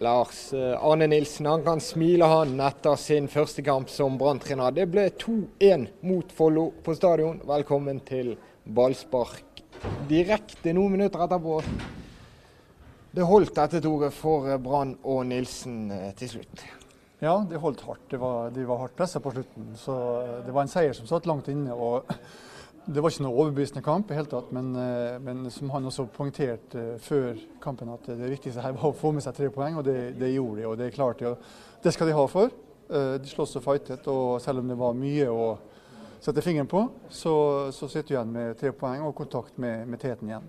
Lars eh, Arne Nilsen han kan smile han etter sin første kamp som Brann-trener. Det ble 2-1 mot Follo på stadion. Velkommen til ballspark direkte noen minutter etterpå. Det holdt dette, toget for Brann og Nilsen eh, til slutt. Ja, de holdt hardt. De var, de var hardt pressa på slutten. Så det var en seier som satt langt inne. og det var ikke noe overbevisende kamp, i hele tatt, men, eh, men, som han også poengterte eh, før kampen, at det viktigste her var å få med seg tre poeng, og det, det gjorde de. og Det er klart, ja, det skal de ha for. Eh, de slåss og fightet, og selv om det var mye å sette fingeren på, så, så sitter du igjen med tre poeng og kontakt med, med teten igjen.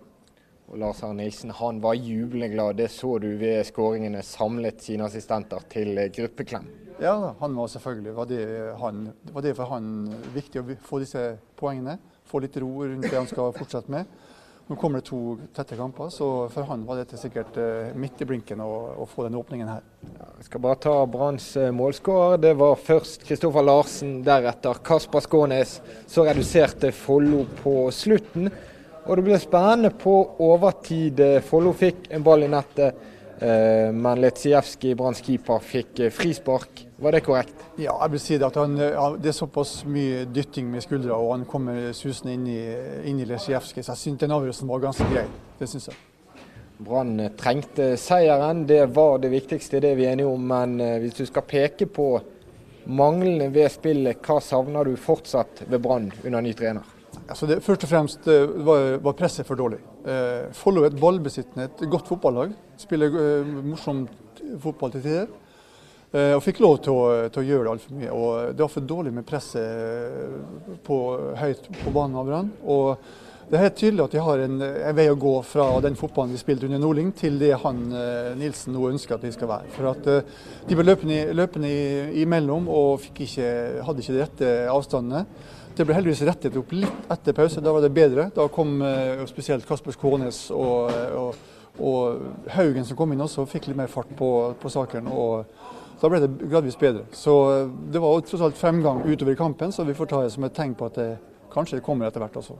Og Lars Arne Nilsen han var jublende glad. Det så du ved skåringene. Samlet sine assistenter til gruppeklem. Ja, han var selvfølgelig. Var det, han, var det for han viktig å få disse poengene? Få litt ro rundt det han skal fortsette med. Nå kommer det to tette kamper, så for han var dette sikkert eh, midt i blinken å, få den åpningen her. Ja, jeg skal bare ta Branns eh, målskårer. Det var først Kristoffer Larsen, deretter Kasper Skånes. Så reduserte Follo på slutten. Og det ble spennende på overtid. Follo fikk en ball i nettet. Eh, men Letsijevskij, Branns keeper, fikk frispark. Var det korrekt? Ja, jeg vil si det. at han, Det er såpass mye dytting med skuldra, og han kommer susende inn i, inn i Lesjevskij. Så jeg syns den avgjørelsen var ganske grei. Det syns jeg. Brann trengte seieren, det var det viktigste, det er vi enige om. Men eh, hvis du skal peke på manglene ved spillet, hva savner du fortsatt ved Brann under ny trener? Altså det, først og fremst var, var presset for dårlig. Eh, Follo er et ballbesittende, et godt fotballag. Spiller eh, morsomt fotball til tider. Eh, og fikk lov til å, til å gjøre det altfor mye. Og det var for dårlig med presset eh, på, høyt på banen av Brann. Og det er helt tydelig at de har en, en, vei å gå fra den fotballen de spilte under Nordling, til det han eh, Nilsen nå ønsker at de skal være. For at De ble løpende, løpende imellom og ikke, hadde ikke de rette avstandene. Det ble heldigvis rettet opp litt etter pause. Da var det bedre. Da kom spesielt Kasper Skånes og, og, og, Haugen som kom inn også, fikk litt mer fart på, på saken. og Da ble det gradvis bedre. Så uh, det var tross alt fremgang utover i kampen, så vi får ta det som et tegn på at det kanskje kommer etter hvert også.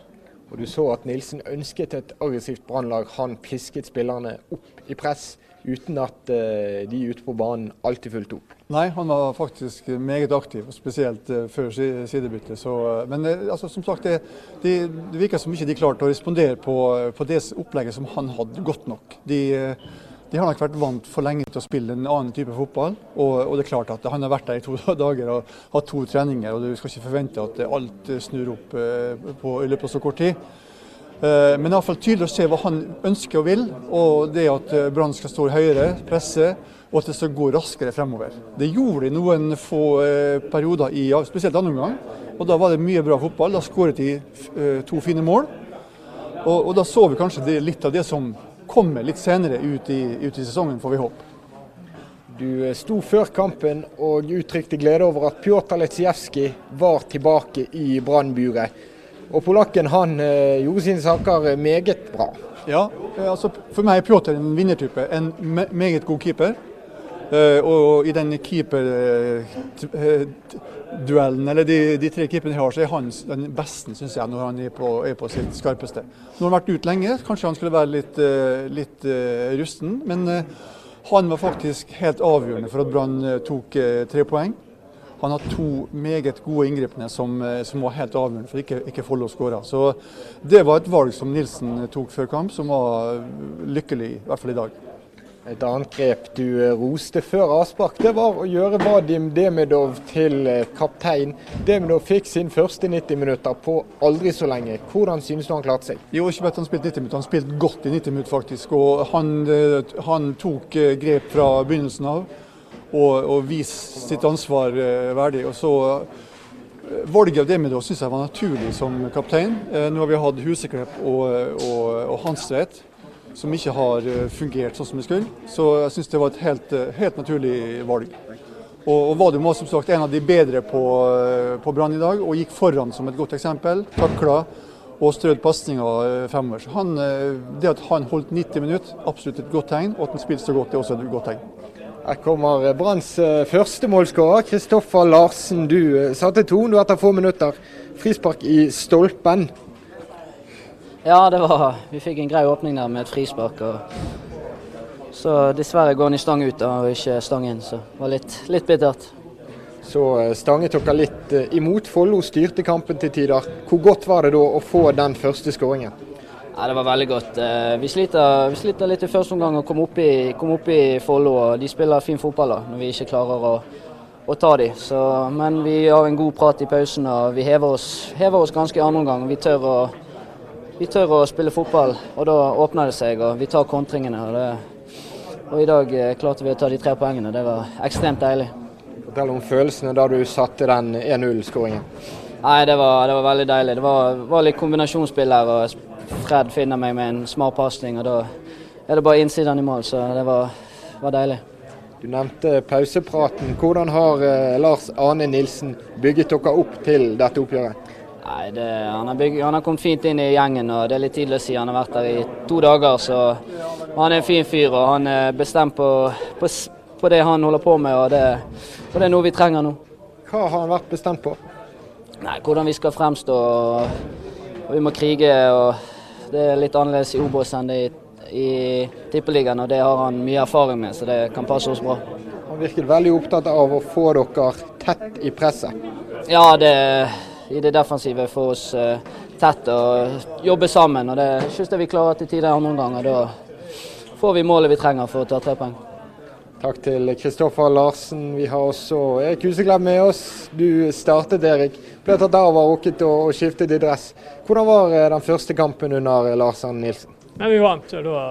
Og Du så at Nilsen ønsket et aggressivt brannlag. Han pisket spillerne opp i press uten at uh, de ute på banen alltid fulgte opp. Nei, han var faktisk meget aktiv, spesielt uh, før sidebyttet. Men altså, som sagt, det, det, det virker som ikke de klarte å respondere på, på, det opplegget som han hadde, godt nok. De, de har nok vært vant for lenge til å spille en annen type fotball. Og, og, det er klart at han har vært der i to dager og hatt to treninger, og du skal ikke forvente at alt snur opp på, i løpet av så kort tid. Eh, men iallfall tydelig å se hva han ønsker og vil, og det at eh, Brann skal stå høyere, presse, og at det skal gå raskere fremover. Det gjorde de noen få eh, perioder, i, spesielt andre omgang. Og da var det mye bra fotball. Da skåret de to fine mål. Og, og da så vi kanskje det, litt av det som kommer litt senere ut i, ut i sesongen, får vi håpe. Du sto før kampen og uttrykte glede over at Pjotr Letsijevskij var tilbake i Brannburet. Og polakken han eh, gjorde sine saker meget bra. Ja, eh, altså for meg er Pjotr en vinnertype. En me meget god keeper. Uh, og i den keeperduellen, eller de, de, tre keeperne jeg har, så er han den beste, syns jeg, når han er på, er på, sitt skarpeste. Nå har han vært ute lenge, kanskje han skulle være litt, uh, litt uh, rusten. Men han var faktisk helt avgjørende for at Brann tok tre poeng. Han har to meget gode inngripende som, eh, som var helt avgjørende for ikke, ikke Follo skåra. Så det var et valg som Nilsen tok før kamp, som var lykkelig, i hvert fall i dag. Et annet grep du eh, roste før avspark, det var å gjøre Vadim Demidov til eh, kaptein. Demidov fikk sin første 90 minutter på aldri så lenge. Hvordan synes du han klarte seg? Jo, ikke bare han spilte 90 minutter, han spilte godt i 90 minutter faktisk. Og han, han tok grep fra begynnelsen av og, og viste sitt ansvar eh, verdig. Og så eh, Valget av Demidov syns jeg var naturlig som kaptein. Eh, nå har vi hatt Huseklepp og, og, og Hanstveit, som ikke har fungert sånn som de skulle. Så jeg syns det var et helt, helt naturlig valg. Og, og Vadum var som sagt en av de bedre på, på Brann i dag, og gikk foran som et godt eksempel. Takla og strødd pasninger fremover. Han, det at han holdt 90 minutter, absolutt et godt tegn. Og at han spilte så godt, det er også et godt tegn. Her kommer Branns eh, første målskårer, Kristoffer Larsen. Du eh, satte tonen etter få minutter. Frispark i stolpen. Ja, det var Vi fikk en grei åpning der med et frispark. og Så dessverre går han i stang ut da, og ikke stang inn, så det var litt, litt bittert. Så eh, stanget dere litt eh, imot. Follo styrte kampen til tider. Hvor godt var det da å få den første skåringen? Ja, det var veldig godt. Eh, vi sliter, vi sliter litt i første omgang å komme opp i, komme opp i Follo. De spiller fin fotball da, når vi ikke klarer å, å ta dem. Så, men vi har en god prat i pausen og vi hever oss, hever oss ganske i andre omgang. Vi tør, å, vi tør å spille fotball, og da åpner det seg. og Vi tar kontringene. Og, det, og I dag klarte vi å ta de tre poengene. Det var ekstremt deilig. Fortell om følelsene da du satte den 1-0-skåringen. Nei, det var, det var, veldig deilig. Det var, var litt kombinasjonsspill her. og Fred finner meg med en smart pasning, og da er det bare innsiden i mål. Så det var, var deilig. Du nevnte pausepraten. Hvordan har eh, Lars Arne Nilsen bygget dere opp til dette oppgjøret? Nei, det, han, har bygget, han, har kommet fint inn i gjengen, og det er litt tidlig å si. Han har vært der i to dager, så han er en fin fyr. og Han er bestemt på, på, på det han holder på med. og det og det er noe vi trenger nå. Hva har han vært bestemt på? Nei, Hvordan vi skal fremstå. og Vi må krige. og Det er litt annerledes i Obos enn det i, i Tippeligaen, og det har han mye erfaring med, så det kan passe oss bra. Han virket veldig opptatt av å få dere tett i presset? Ja, det, i det defensive få oss uh, tett og jobbe sammen. og Det synes jeg vi klarer til tider andre ganger. Da får vi målet vi trenger for å ta tre poeng. Takk til Kristoffer Larsen. Vi har også Erik Huseklepp med oss. Du startet, Erik. Ble tatt av og rukket å skifte i dress. Hvordan var eh, den første kampen under Larsen Nilsen? Nei, vi vant, og da,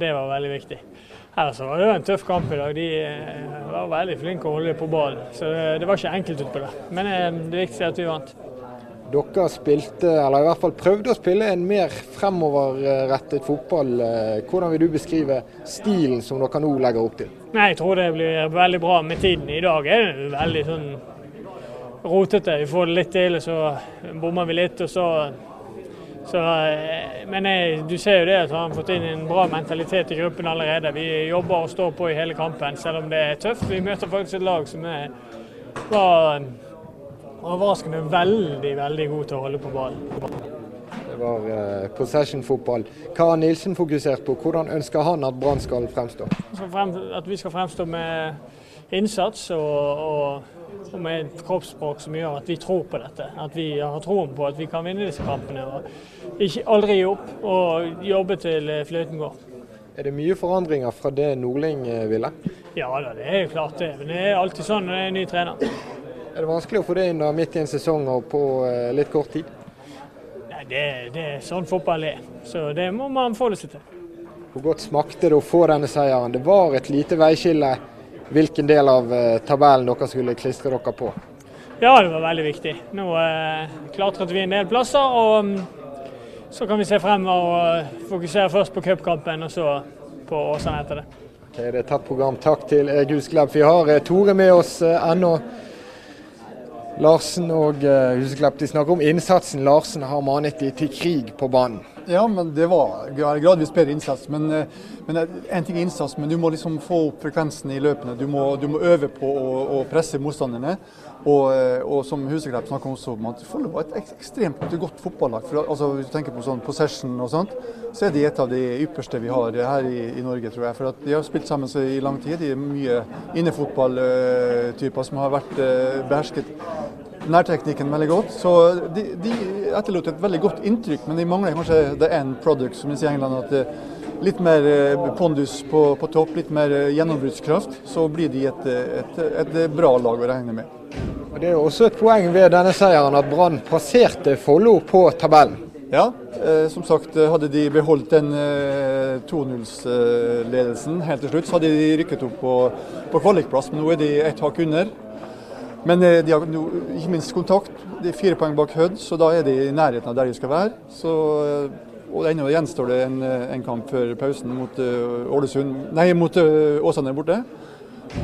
det var veldig viktig. Ellers var det en tøff kamp i dag. De eh, var veldig flinke å holde på ballen. Så det var ikke enkelt utpå det. Men eh, det viktigste er at vi vant. Dere spilte, eller i hvert fall prøvde å spille en mer fremoverrettet fotball. Hvordan vil du beskrive stilen som dere nå legger opp til? Jeg tror det blir veldig bra med tiden. I dag er det veldig sånn rotete. Vi får det litt til, så bommer vi litt. og så, så Men jeg, du ser jo det at han har fått inn en bra mentalitet i gruppen allerede. Vi jobber og står på i hele kampen, selv om det er tøft. Vi møter faktisk et lag som er, var overraskende veldig, veldig god til å holde på ballen. Det var uh, possession-fotball. Hva har Nilsen fokusert på? Hvordan ønsker han at Brann skal fremstå? At vi skal fremstå med innsats og, og, og, med et kroppsspråk som gjør at vi tror på dette. At vi har troen på at vi kan vinne disse kampene. og ikke Aldri gi opp og jobbe til fløyten går. Er det mye forandringer fra det Nordling eh, ville? Ja da, det er jo klart det. Men det er alltid sånn når det er en ny trener. Er det vanskelig å få det inn da, midt i en sesong og på uh, litt kort tid? Nei, det, det er sånn fotball er, så det må man forholde seg til. Hvor godt smakte det å få denne seieren? Det var et lite veiskille hvilken del av uh, tabellen dere skulle klistre dere på? Ja, det var veldig viktig. Nå eh, klatret vi en del plasser. og um, Så kan vi se frem og fokusere først på cupkampen, og så på Åsane etter det. Okay, det er tatt program. Takk til Guds Gleb. Vi har Tore med oss ennå. Larsen og uh, Huseklepp de snakker om innsatsen Larsen har manet de til krig på banen. Ja, men det var gradvis bedre innsats. Men, eh, men eh, en ting er innsats, men du må liksom få opp frekvensen i løpene. Du må, du må øve på å, å presse motstanderne. Og, og som Huseklepp snakker også om, at Follo var et ekstremt godt fotballag. Altså, hvis du tenker på sånn possession og sånt, så er de et av de ypperste vi har her i, i Norge, tror jeg. For at de har spilt sammen i lang tid. De er mye innefotballtyper som har vært behersket nærteknikken veldig godt. Så de, de, etterlot et veldig godt inntrykk, men de mangler kanskje the end product, som de sier i England. at eh, Litt mer eh, pondus på, på topp, litt mer eh, gjennombruddskraft. Så blir de et, et, et bra lag å regne med. Og Det er også et poeng ved denne seieren at Brann passerte Follo på tabellen. Ja, eh, som sagt hadde de beholdt den eh, 2-0-ledelsen helt til slutt, så hadde de rykket opp på, på kvalikplass. Men nå er de ett hakk under. Men eh, de har ikke minst kontakt. De er fire poeng bak Hødd, så da er de i nærheten av der de skal være. Så, eh, og ennå gjenstår det en, eh, en, kamp før pausen mot Ålesund, nei, mot Åsane borte.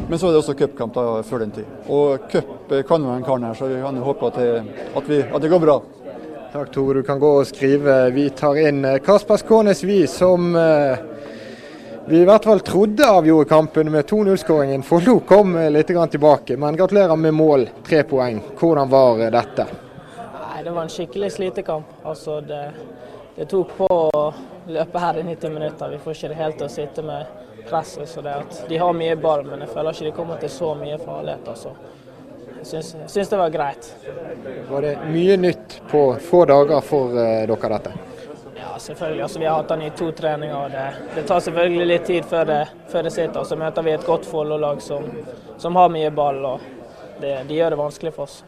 Men så er det også cupkamp før den tid. Og cup kan jo en karen her, så vi kan håpe at det, at, vi, at det går bra. Takk Tore, du kan gå og skrive. Vi tar inn Kasper Skånes, vi, som vi i hvert fall trodde avgjorde kampen med 2-0-skåringen. Follo kom litt tilbake, men gratulerer med mål, tre poeng. Hvordan var dette? Nei, det var en skikkelig slitekamp. Altså, det, det, tok på å løpe her i 90 minutter. Vi får ikke det helt til å sitte med, presset. så det at De har mye ball, men jeg føler ikke de kommer til så mye farlighet. Altså. Jeg syns, syns det var greit. Var det mye nytt på få dager for uh, dere dette? Ja, selvfølgelig. Altså, vi har hatt han i to treninger. og Det, det tar selvfølgelig litt tid før det, før det sitter. Så møter vi et godt Follo-lag som, som, har mye ball. og det, De gjør det vanskelig for oss.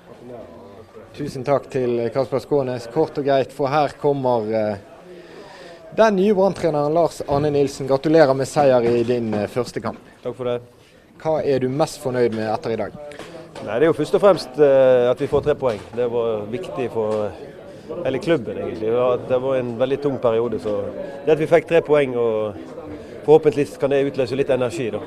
Tusen takk til Kasper Skånes. Kort og greit, for her kommer uh, den nye branntreneren Lars Arne Nilsen. Gratulerer med seier i din uh, første kamp. Takk for det. Hva er du mest fornøyd med etter i dag? Nei, Det er jo først og fremst uh, at vi får tre poeng. Det var viktig for hele klubben, egentlig. Det var en veldig tung periode. så Det at vi fikk tre poeng, og forhåpentligvis kan det utløse litt energi. da.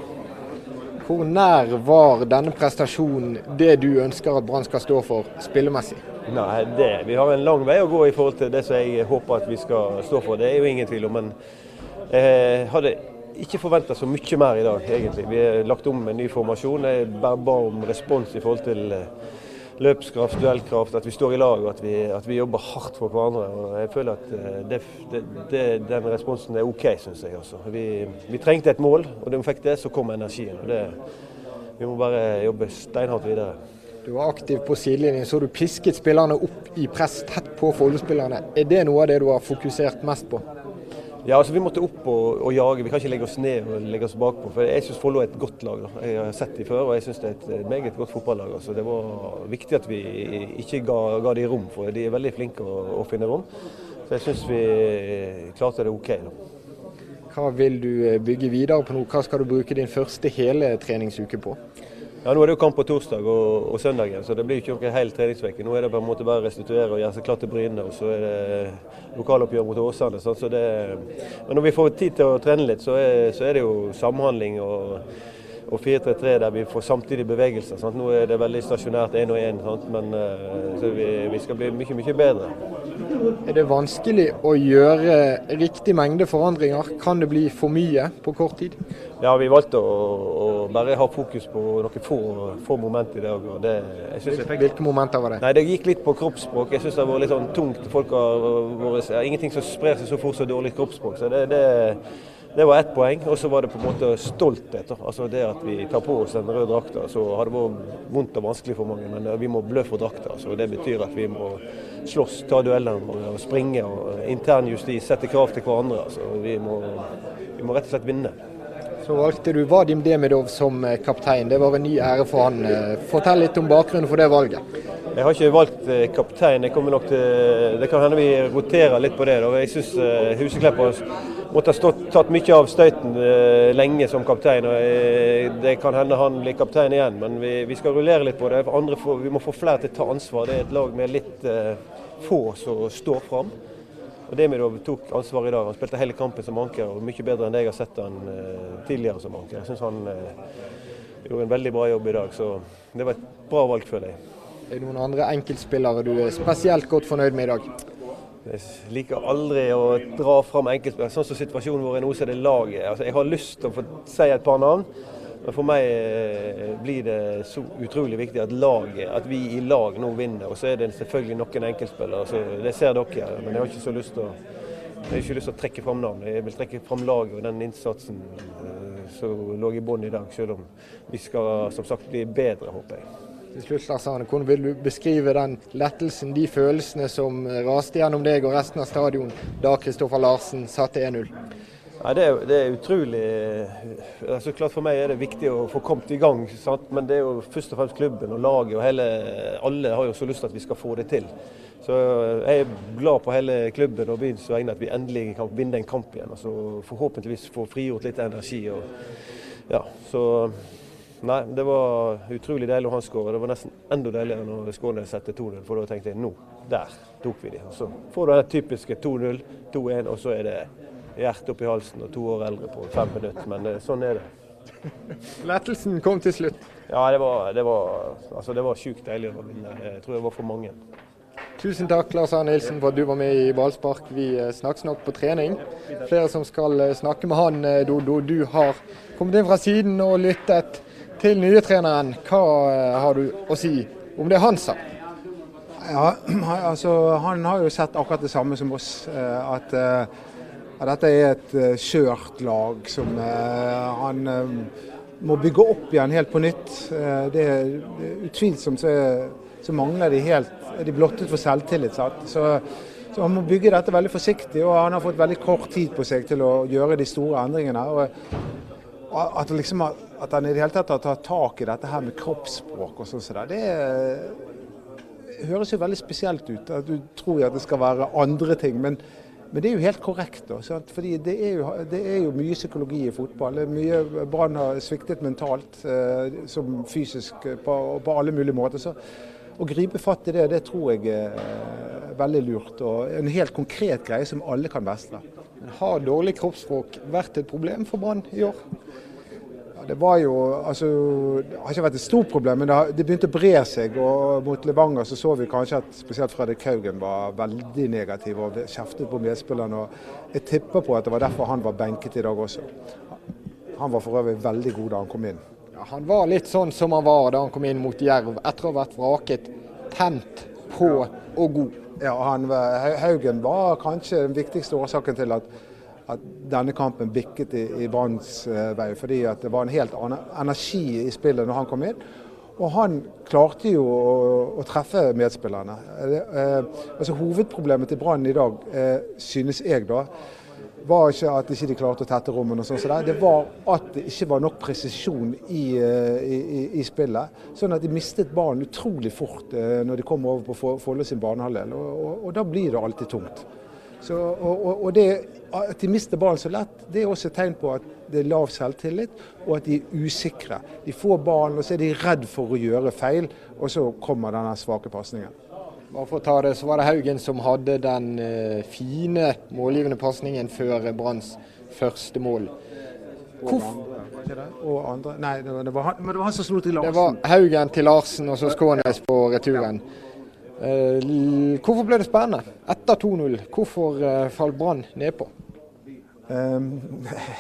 Hvor nær var denne prestasjonen det du ønsker at Brann skal stå for spillemessig? Nei, det, Vi har en lang vei å gå i forhold til det som jeg håper at vi skal stå for. Det er jo ingen tvil om. Men jeg hadde ikke forventa så mye mer i dag, egentlig. Vi har lagt om en ny formasjon. Jeg bare ba om respons i forhold til eh, løpskraft, duellkraft, at vi står i lag og at vi, at vi jobber hardt for hverandre. Og jeg føler at eh, det, det, det, den responsen er OK, syns jeg. Også. Vi, vi, trengte et mål, og da vi fikk det, så kom energien. Vi må bare jobbe steinhardt videre. Du var aktiv på sidelinjen, så du pisket spillerne opp i press tett på Follo-spillerne. Er det noe av det du har fokusert mest på? Ja, altså Vi måtte opp og, og, jage. Vi kan ikke legge oss ned og legge oss bakpå. For Jeg syns Follo er et godt lag. Da. Jeg har sett dem før, og jeg syns det er et meget godt fotballag. Altså. Det var viktig at vi ikke ga, ga dem rom, for de er veldig flinke å, å finne rom. Så jeg syns vi klarte det OK. Da. Hva vil du eh, bygge videre på nå? Hva skal du bruke din første hele treningsuke på? Ja, Nå er det jo kamp på torsdag og, og søndag, så det blir ikke noen hel treningsuke. Nå er det på en måte bare å restituere og gjøre seg klar til Bryne, og så er det lokaloppgjør mot Åsane. Så det, men når vi får tid til å trene litt, så er, så er det jo samhandling og og 4-3-3 der vi får samtidig bevegelser. Sant? Nå er det veldig stasjonært én og én, men uh, vi, vi, skal bli mye, mye bedre. Er det vanskelig å gjøre riktig mengde forandringer? Kan det bli for mye på kort tid? Ja, vi valgte å, å bare ha fokus på noen få, få moment i dag. Det, fikk... Hvilke momenter var det? Nei, Det gikk litt på kroppsspråk. Jeg syns det har vært litt sånn tungt. Folk har vært, ingenting som sprer seg så fort som dårlig kroppsspråk. Så det, det det var ett poeng. Og så var det på en måte stolthet. Altså det at vi tar på oss den røde drakta. Så har det vært vondt og vanskelig for mange, men vi må blø for drakta. Så det betyr at vi må slåss, ta dueller og springe. og Intern justis, sette krav til hverandre. Så vi, må, vi må rett og slett vinne. Så valgte du Vadim Demidov som kaptein. Det var en ny ære for han. Fortell litt om bakgrunnen for det valget. Jeg har ikke valgt kaptein. Jeg nok til, det kan hende vi roterer litt på det. Da. Jeg syns Huseklepp måtte ha tatt mye av støyten eh, lenge som kaptein. og eh, Det kan hende han blir kaptein igjen, men vi, vi skal rullere litt på det. Får, vi må få flere til å ta ansvar. Det er et lag med litt eh, få som står fram. Og Demidov tok ansvar i dag. Han spilte hele kampen som anker, og mye bedre enn det jeg har sett han eh, tidligere som anker. Jeg syns han eh, gjorde en veldig bra jobb i dag, så det var et bra valg, føler jeg. Er det noen andre enkeltspillere du er spesielt godt fornøyd med i dag? Jeg liker aldri å dra fram enkeltspillere. Sånn som situasjonen vår nå, så er det laget. Altså, jeg har lyst til å få si et par navn. Men for meg eh, blir det så utrolig viktig at laget, at vi i lag nå vinner. Og så er det selvfølgelig noen enkeltspillere. Så det ser dere, men jeg har ikke så lyst til å, lyst til å trekke fram navn. Jeg vil trekke fram laget og den innsatsen eh, som lå i bunnen i dag. Selv om vi skal som sagt bli bedre, håper jeg. Til slutt, Lars Arne, Hvordan vil du beskrive den lettelsen, de følelsene som raste gjennom deg og resten av stadion da Kristoffer Larsen satte 1-0? Ja, det, er, det, er, utrolig altså Klart For meg er det viktig å få kommet i gang. Sant? Men det er jo først og fremst klubben og laget og hele, alle har jo så lyst til at vi skal få det til. Så Jeg er glad på hele klubben og byens vegne at vi endelig kan vinne en kamp igjen. Altså Forhåpentligvis få frigjort litt energi. Og, ja, så Nei, det var utrolig deilig å ha skåre. Det var nesten enda deiligere når Skånes setter 2-0, for da tenkte jeg nå, der tok vi de. Og så får du den typiske 2-0, 2-1, og så er det hjertet opp i halsen og to år eldre på fem minutter. Men eh, sånn er det. Lettelsen kom til slutt? Ja, det var, det var, altså, det var sjukt deilig å vinne. Jeg tror det var for mange. Tusen takk Lars Arne Nilsen for at du var med i Ballspark. Vi eh, snakkes nok på trening. Flere som skal eh, snakke med han, Dodo. Du har kommet inn fra siden og lyttet til nye treneren. Hva har du å si om det han sa? Ja, altså, han har jo sett akkurat det samme som oss. At uh, ja, dette er et uh, skjørt lag som uh, han uh, må bygge opp igjen helt på nytt. det er utvilsomt så, så, mangler de helt De blottet for selvtillit. Så, så, han må bygge dette veldig forsiktig, og han har fått veldig kort tid på seg til å gjøre de store endringene. Og at, liksom, at han i det hele tatt har tatt tak i dette her med kroppsspråk og sånn, så det høres jo veldig spesielt ut. at Du tror at det skal være andre ting. men men det er jo helt korrekt. Da, sant? Fordi det er, jo, det er, jo, mye psykologi i fotball. Mye Brann har sviktet mentalt eh, som fysisk eh, på, på, alle mulige måter. Så å gripe fatt i det, det tror jeg er veldig lurt. Og en helt konkret greie som alle kan mestre. Har dårlig kroppsspråk vært et problem for Brann i år? Det var jo altså, Det har ikke vært et stort problem, men det, har, det begynte å bre seg. og Mot Levanger så så vi kanskje at spesielt Fredrik Haugen var veldig negativ og kjeftet på medspillerne. og Jeg tipper på at det var derfor han var benket i dag også. Han var for øvrig veldig god da han kom inn. Ja, han var litt sånn som han var da han kom inn mot Jerv, etter å ha vært vraket. Tent, på og god. Ja, han, Haugen var kanskje den viktigste årsaken til at at denne kampen bikket i, i Branns eh, vei. Fordi det var en helt annen energi i spillet når han kom inn. Og han klarte jo å, å treffe medspillerne. Eh, altså Hovedproblemet til Brann i dag, eh, synes jeg da, var ikke at de ikke klarte å tette rommene, og sånn så det var at det ikke var nok presisjon i, eh, i, i, spillet. Sånn at de mistet ballen utrolig fort eh, når de kom over på Follo sin banehalvdel. Og, og, og, da blir det alltid tungt. Så, og, og, det, At de mister ballen så lett, det er også et tegn på at det er lav selvtillit, og at de er usikre. De får ballen, og så er de redd for å gjøre feil, og så kommer denne svake pasningen. Bare for å ta det, så var det Haugen som hadde den uh, fine målgivende pasningen før Branns første mål. Hvorfor? og andre. Nei, det var, han, men det var han som slo til Larsen. Det var Haugen til Larsen og så Skånes på returen. Ja. Eh, hvorfor ble det spennende etter 2-0? Hvorfor eh, falt Brann nedpå? Um,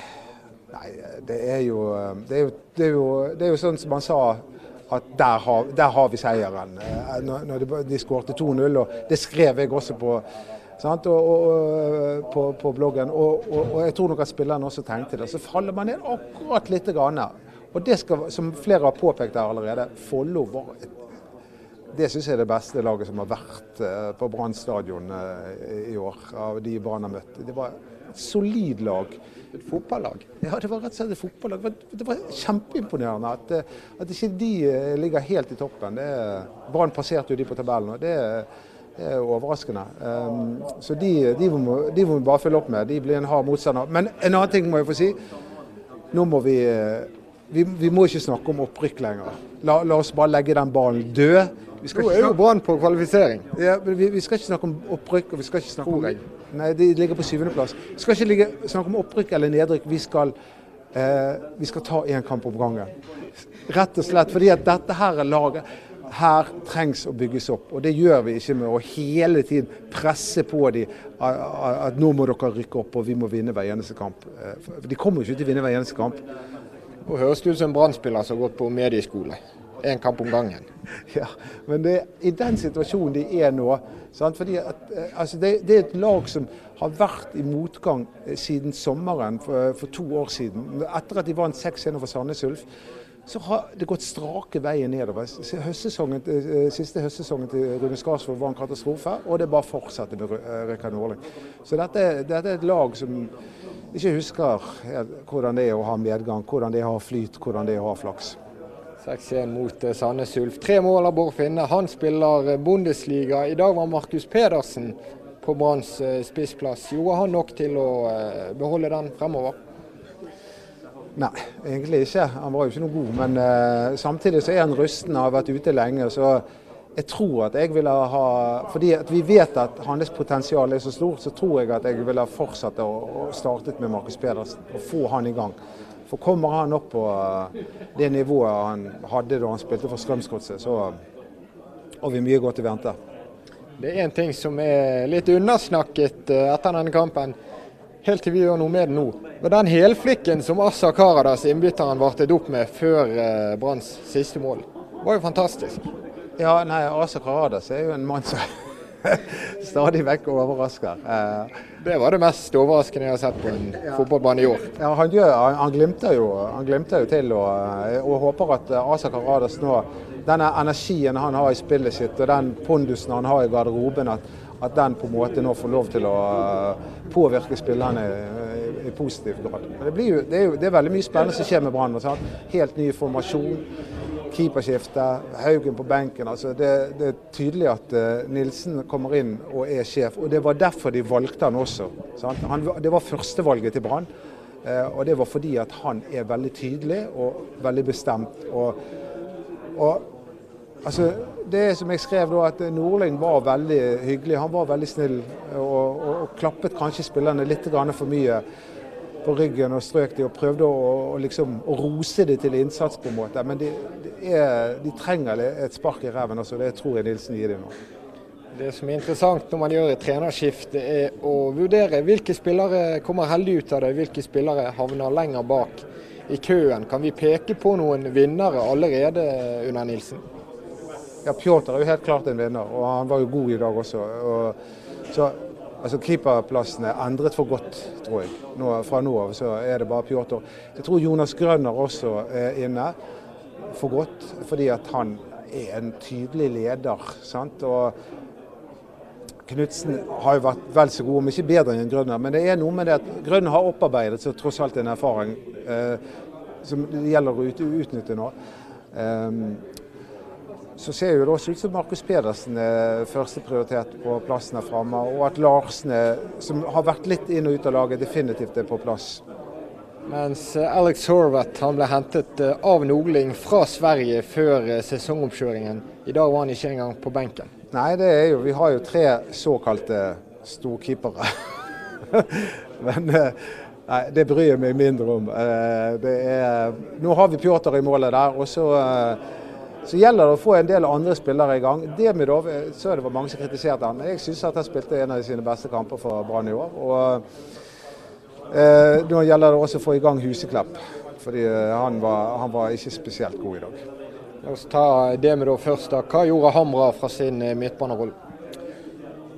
nei, det er, jo, eh, det, er jo, det, er jo, det er jo sånn som man sa at der har, der har vi seieren. Når, når de, de skårte 2-0, og det skrev jeg også på, og, og, på, på bloggen. Og, og, jeg tror nok at spillerne også tenkte det. Så faller man ned akkurat lite grann. Og det skal, som flere har påpekt her allerede, Follo var et det syns jeg er det beste laget som har vært eh, på Brann stadion eh, i år, av de Brann har møtt. Det var et solid lag. Et fotballag? Ja, det var rett og slett et fotballag. Det var kjempeimponerende at, eh, at ikke de ligger helt i toppen. Brann passerte jo de på tabellen. og det det er overraskende. Um, så de, de, må, de, må, vi bare følge opp med. De blir en hard motstander. Men en annen ting må jeg få si. Nå må vi vi, vi må ikke snakke om opprykk lenger. La, la, oss bare legge den ballen død. Nå er jo Brann på kvalifisering. Ja, men vi, vi, skal ikke snakke om opprykk. og vi skal ikke snakke om... Nei, De ligger på syvendeplass. Vi skal ikke ligge, snakke om opprykk eller nedrykk. Vi skal, eh, vi skal ta én kamp om gangen. Rett og slett fordi at dette her er laget her trengs å bygges opp. Og det gjør vi ikke med å hele tiden presse på dem at nå må dere rykke opp og vi må vinne hver eneste kamp. For de kommer jo ikke til å vinne hver eneste kamp. Nå høres det ut som en brann som har gått på medieskole én kamp om gangen. Ja, men det i den situasjonen de er nå. Fordi at, eh, altså det, det, er et lag som har vært i motgang eh, siden sommeren for, for to år siden. Etter at de vant 6-1 over Sandnes Ulf, så har det gått strake veien nedover. Høstsesongen, eh, siste høstsesongen til Rune Skarsvold var en katastrofe, og det bare fortsetter med Rikard Norling. Så dette, dette, er et lag som ikke husker hvordan det er å ha medgang, hvordan det er å ha flyt, hvordan det er å ha flaks. 6-1 mot eh, Sandnes Ulf. Tre mål av Bård Finne. Han spiller eh, Bundesliga. I dag var Markus Pedersen på Branns eh, spissplass. Gjorde han nok til å beholde den fremover? Nei, egentlig ikke. Han var jo ikke noe god. Men uh, samtidig så er han rusten og har vært ute lenge. Så jeg tror at jeg ville ha Fordi at vi vet at hans potensial er så stort, så tror jeg at jeg ville ha fortsatt å startet med Markus Pedersen og få han i gang. For kommer han opp på eh, det nivået han hadde da han spilte for Strømsgodset, så har vi mye godt i vente. Det er en ting som er litt unnarsnakket eh, etter denne kampen, helt til vi gjør noe med det nå. Og Den helflikken som Assa Karadas, innbytteren, vartet opp med før eh, Branns siste mål, var jo fantastisk. Ja, nei, Asa Karadas er jo en mann som stadig vekk overrasker. Eh, det var det mest overraskende jeg har sett på en ja. fotballbane i år. Ja, han, gjør, han, glimter jo, han glimter jo til og, og håper at Asa Karadas nå denne energien han har i spillet sitt og den pondusen han har i garderoben, at, at den på en måte nå får lov til å påvirke spillerne i positiv grad. Det, jo, det, er jo, det, er veldig mye spennende som skjer med Brann. Helt ny formasjon, keeperskifte, Haugen på benken. Altså det, det, er tydelig at uh, Nilsen kommer inn og er sjef. og Det var derfor de valgte han også. Han, det var førstevalget til Brann. Uh, og det var fordi at han er veldig tydelig og veldig bestemt. og, og Altså, det som jeg skrev da, at Nordling var veldig hyggelig. Han var veldig snill og, og, og klappet kanskje spillerne litt for mye på ryggen og strøk de og prøvde å, å, liksom, å rose de til innsats på en måte. Men de, de, er, de trenger et spark i ræven Altså. det tror jeg Nilsen gir dem nå. Det som er interessant når man gjør et trenerskifte, er å vurdere hvilke spillere kommer heldig ut av det, hvilke spillere havner lenger bak i køen. Kan vi peke på noen vinnere allerede under Nilsen? Ja, Pjotr er jo helt klart en vinner, og han var jo god i dag også. Og, så Altså Keeperplassen er endret for godt, tror jeg. Nå, fra nå av så er det bare Pjotr. Jeg tror Jonas Grønner også er inne for godt, fordi at han er en tydelig leder. sant? Og Knutsen har jo vært vel så god, om ikke bedre enn Grønner. Men det er noe med det at Grønner har opparbeidet seg tross alt en erfaring eh, som det gjelder å utnytte nå. Um, så ser det også ut som Markus Pedersen er førsteprioritet på plassen her framme, og at Larsen, som har vært litt inn og ut av laget, definitivt er på plass. Mens eh, Alex Horvath han ble hentet eh, av Nogling fra Sverige før eh, sesongoppkjøringen. I dag var han ikke engang på benken. Nei, det er jo, vi har jo tre såkalte storkeepere. Men nei, det bryr jeg meg mindre om. Er, nå har vi Pjotr i målet der. og så så gjelder det å få en del andre spillere i gang. Demidov så det var mange som kritiserte han. Jeg syns at han spilte en av sine beste kamper for Brann i år. Og eh, Nå gjelder det også å få i gang Huseklepp, fordi eh, han var, han var ikke spesielt god i dag. La oss ta Demidov først. da. Hva gjorde Hamra fra sin eh, midtbanerolle?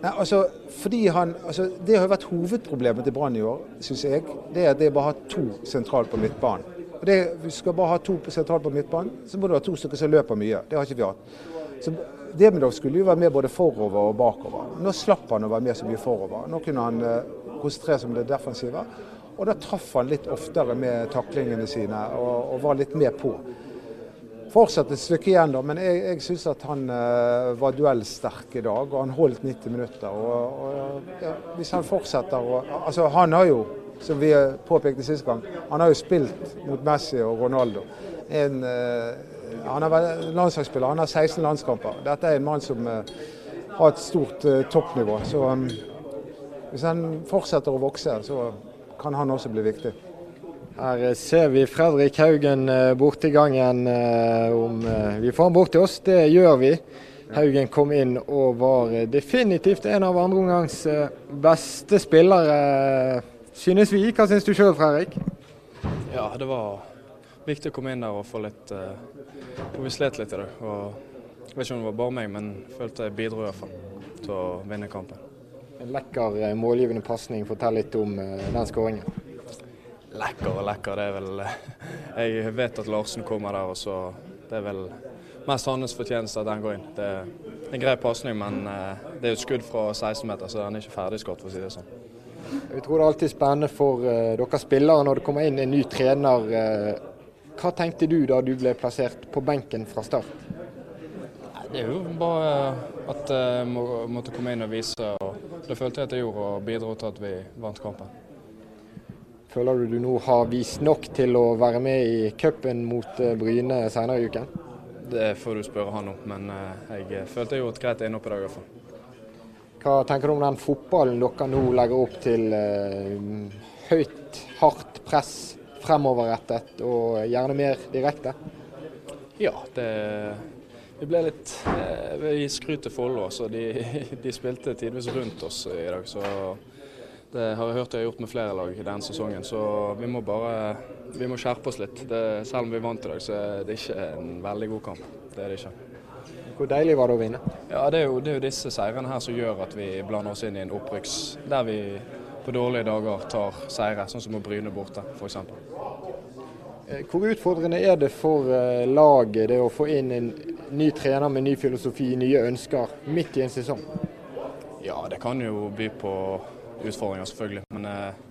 Nei, altså, fordi han, altså, Det har vært hovedproblemet til Brann i år, syns jeg. Det er at det bare har to sentralt på midtbanen. Og det, vi skal bare ha to sentralt på midtbanen, så må du ha to stykker som løper mye. Det har ikke vi hatt. Så Demidov skulle jo være med både forover og bakover. Nå slapp han å være med så mye forover. Nå kunne han uh, konsentrere seg om det defensive. Og da traff han litt oftere med taklingene sine og, og var litt med på. Fortsatt et stykke igjen, da, men jeg, jeg syns at han uh, var duellsterk i dag. Og han holdt 90 minutter. Og, og ja, hvis han fortsetter å Altså, han har jo som vi påpekte sist gang, han har jo spilt mot Messi og Ronaldo. En, uh, han er landslagsspiller, han har 16 landskamper. Dette er en mann som uh, har et stort uh, toppnivå. Så um, hvis han fortsetter å vokse, så kan han også bli viktig. Her ser vi Fredrik Haugen borti gangen. Om vi får han bort til oss, det gjør vi. Haugen kom inn og var definitivt en av andreomgangs beste spillere synes vi. Hva syns du sjøl, Fredrik? Ja, det var viktig å komme inn der og få litt uh, vi slet litt i. Og jeg vet ikke om det var bare meg, men jeg følte jeg bidro i hvert fall til å vinne kampen. En lekker uh, målgivende pasning. Fortell litt om uh, den skåringen. Lekker og lekker, det er vel Jeg vet at Larsen kommer der, og så Det er vel mest hans fortjeneste at den går inn. Det er en grei pasning, men det er jo et skudd fra 16 meter, så den er ikke ferdigskåret, for å si det sånn. Jeg tror det er alltid spennende for uh, dere spillere når det kommer inn en ny trener. Uh, hva tenkte du da du ble plassert på benken fra start? Det er jo bare at jeg må, måtte komme inn og vise. og Det følte jeg at jeg gjorde, og bidro til at vi vant kampen. Føler du du nå har vist nok til å være med i cupen mot eh, Bryne senere i uken? Det får du spørre han om, men jeg følte jeg gjorde et greit innhopp i dag i hvert fall. Hva tenker du om den fotballen dere nå legger opp til? Eh, høyt, hardt press, fremoverrettet og gjerne mer direkte? Ja, det, vi ble litt eh, Vi skryter Follo. Så de, de spilte tidvis rundt oss i dag. Så det har jeg hørt de har gjort med flere lag i denne sesongen. Så vi må bare vi må skjerpe oss litt. Det, selv om vi vant i dag, så er det ikke en veldig god kamp. Det er det ikke. Hvor deilig var det å vinne? Ja, det er, jo, det er jo disse seirene her som gjør at vi blander oss inn i en opprykks der vi på dårlige dager tar seire, sånn som å Bryne borte f.eks. Eh, hvor utfordrende er det for eh, laget det å få inn en ny trener med ny filosofi, nye ønsker, midt i en sesong? Ja, det kan jo by på utfordringer, selvfølgelig. Men eh,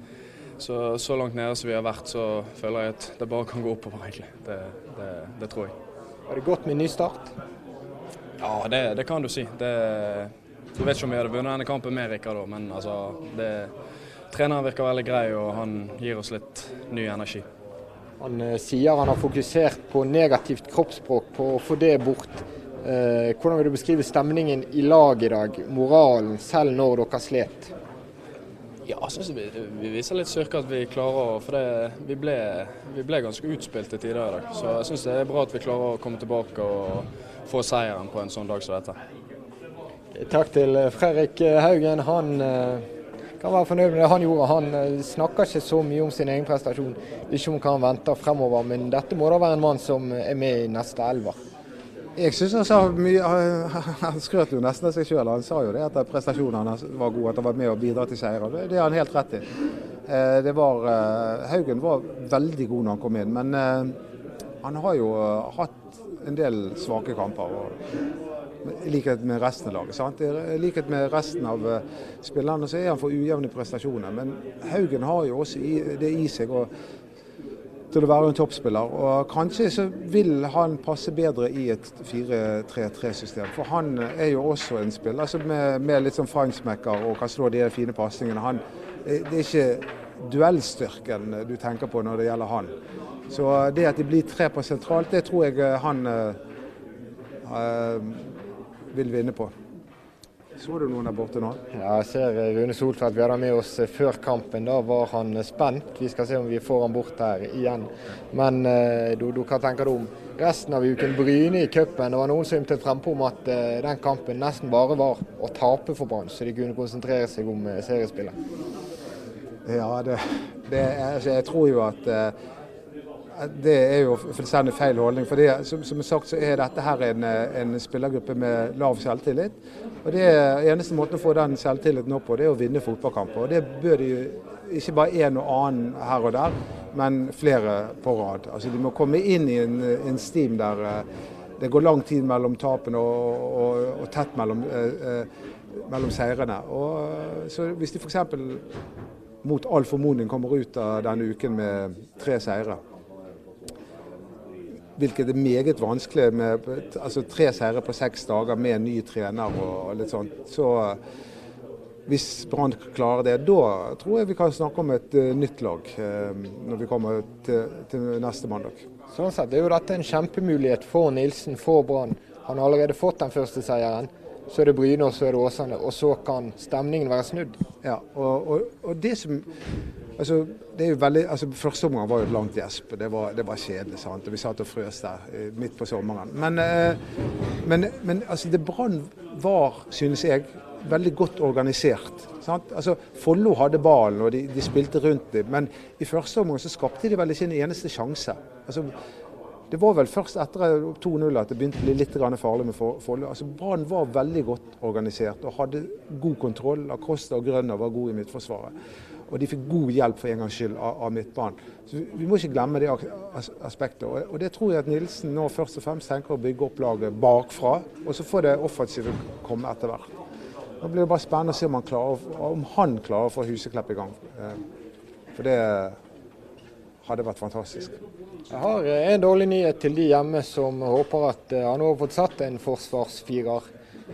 så, så, langt nede som vi har vært, så føler jeg at det bare kan gå oppover, egentlig. Det, det, det tror jeg. Var det godt med ny start? Ja, det, det kan du si. Det, jeg vet ikke om vi hadde vunnet denne kampen med Rikard, men altså, det, treneren virker veldig grei og han gir oss litt ny energi. Han eh, sier han har fokusert på negativt kroppsspråk, på å få det bort. Eh, hvordan vil du beskrive stemningen i lag i dag, moralen, selv når dere slet? Ja, jeg synes vi, vi viser litt styrke at vi klarer å For det, vi, ble, vi ble ganske utspilt til tider i dag. Så jeg syns det er bra at vi klarer å komme tilbake og få seieren på en sånn dag som dette. Takk til Fredrik Haugen. Han eh, kan være fornøyd med det han gjorde. Han eh, snakker ikke så mye om sin egen prestasjon, ikke om hva han venter fremover. Men dette må da være en mann som er med i neste elver. Jeg syns han sa mye Han skrøt jo nesten av seg sjøl. Han sa jo det at prestasjonen hans var god, at han var med og bidra til seier. Det har han helt rett i. Eh, det var, eh, Haugen var veldig god når han kom inn, men eh, han har jo hatt en del svake kamper. I likhet med resten av laget. Sant? I likhet med resten av spillerne så er han for ujevne prestasjoner. Men Haugen har jo også det i seg. og til å være en toppspiller. Og kanskje så vil han passe bedre i et 4-3-3-system. For han er jo også en spiller altså med, med, litt sånn feinschmecker og kan slå de fine pasningene. Han, det er ikke duellstyrken du tenker på når det gjelder han. Så det at de blir tre på sentralt, det tror jeg han uh, vil vinne på. Så du noen der borte nå? Ja, jeg ser Rune Soltvedt. Vi hadde med oss før kampen. Da var han spent. Vi skal se om vi får han bort her igjen. Men eh, du, du, hva tenker du om resten av uken? Bryne i cupen. Det var noen som ymtet frempå om at den kampen nesten bare var å tape for Brann, så de kunne konsentrere seg om seriespillet. Ja, det, det er, altså, jeg tror jo at det er jo fullstendig feil holdning. for som, som sagt så er dette her en, en spillergruppe med lav selvtillit. og det Eneste måten å få den selvtilliten opp på, det er å vinne fotballkamper. og Det bør de ikke bare en og annen her og der, men flere på rad. Altså De må komme inn i en, en stim der eh, det går lang tid mellom tapene og, og, og, tett mellom, eh, eh mellom seirene. Og, så Hvis de f.eks. mot all formodning kommer ut av denne uken med tre seire, hvilket er meget vanskelig med altså, tre seire på seks dager med en ny trener og litt sånt. Så hvis Brann klarer det, da tror jeg vi kan snakke om et uh, nytt lag uh, når vi kommer til, til, neste mandag. Sånn sett er jo dette en kjempemulighet for Nilsen, for Brann. Han har allerede fått den første seieren. Så er det Bryne og så er det Åsane. Og så kan stemningen være snudd. Ja, og, og, og det som Altså, det er jo veldig, altså Første omgang var jo et langt gjesp. Det var, det var kjedelig. sant? Og Vi satt og frøs der eh, midt på sommeren. Men, eh, men, men altså, det Brann var, synes jeg, veldig godt organisert. Sant? Altså, Follo hadde ballen og de, de, spilte rundt dem, men i første omgang så skapte de vel ikke en eneste sjanse. Altså, det var vel først etter 2-0 at det begynte å bli litt farlig med Follo. Altså, Brann var veldig godt organisert og hadde god kontroll. Acosta og Grønner var gode i midtforsvaret. Og de fikk god hjelp for en gangs skyld av, av midtbanen. Så Vi må ikke glemme det aspektet. Og, det tror jeg at Nilsen nå først og fremst tenker å bygge opp laget bakfra. Og så får det offensive komme etter hvert. Nå blir det bare spennende å se om han klarer, om han klarer å få Huseklepp i gang. Eh, for det hadde vært fantastisk. Jeg har en dårlig nyhet til de hjemme som håper at eh, han har fått satt en forsvarsfirer.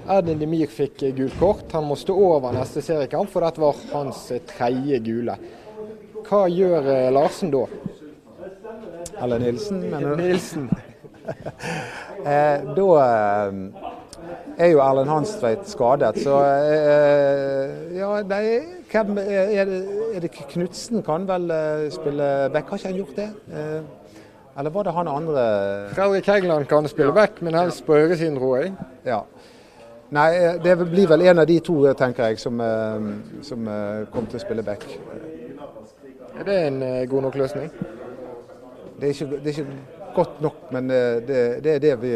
Erdin Demir fikk gult kort. Han må stå over neste seriekamp, for dette var hans tredje gule. Hva gjør eh, Larsen da? Eller Nilsen, mener du? Nilsen. eh, da eh, er jo Erlend Hanstveit skadet, så eh, Ja, nei, hvem er det, er det Knutsen kan vel eh, spille back? Har ikke han gjort det? eller var det han andre Fredrik Heggeland kan spille back, men helst på høyresiden, tror jeg. Ja. Nei, eh, det blir vel en av de to, tenker jeg, som, eh, som eh, kommer til å spille back. Er det en god nok løsning? Det er ikke, det er ikke godt nok, men det, det, er det, vi,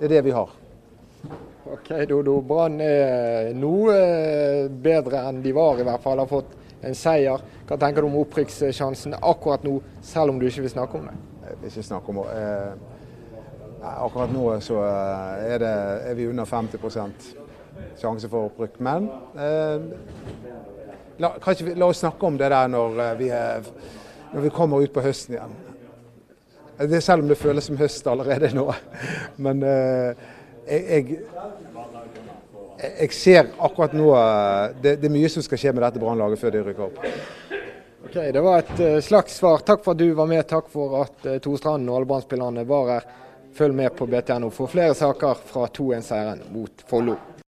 det er det vi har. Ok, Dodo. Brann er noe bedre enn de var, i hvert fall. Har fått en seier. Hva tenker du om opprykkssjansen akkurat nå, selv om du ikke vil snakke om det? Jeg vil ikke snakke om det. Akkurat nå så er, det, er vi under 50 sjanse for opprykk. Men eh, la, vi, la, oss snakke om det der når vi, er, når vi kommer ut på høsten igjen. Det selv om det føles som høst allerede nå. Men eh, jeg, jeg, ser akkurat nå det, det, er mye som skal skje med dette Brannlaget før de rykker opp. Ok, Det var et slags svar. Takk for at du var med. Takk for at Torstrand To og alle brann var her. Følg med på BTNO for flere saker fra 2-1-seieren mot Follo.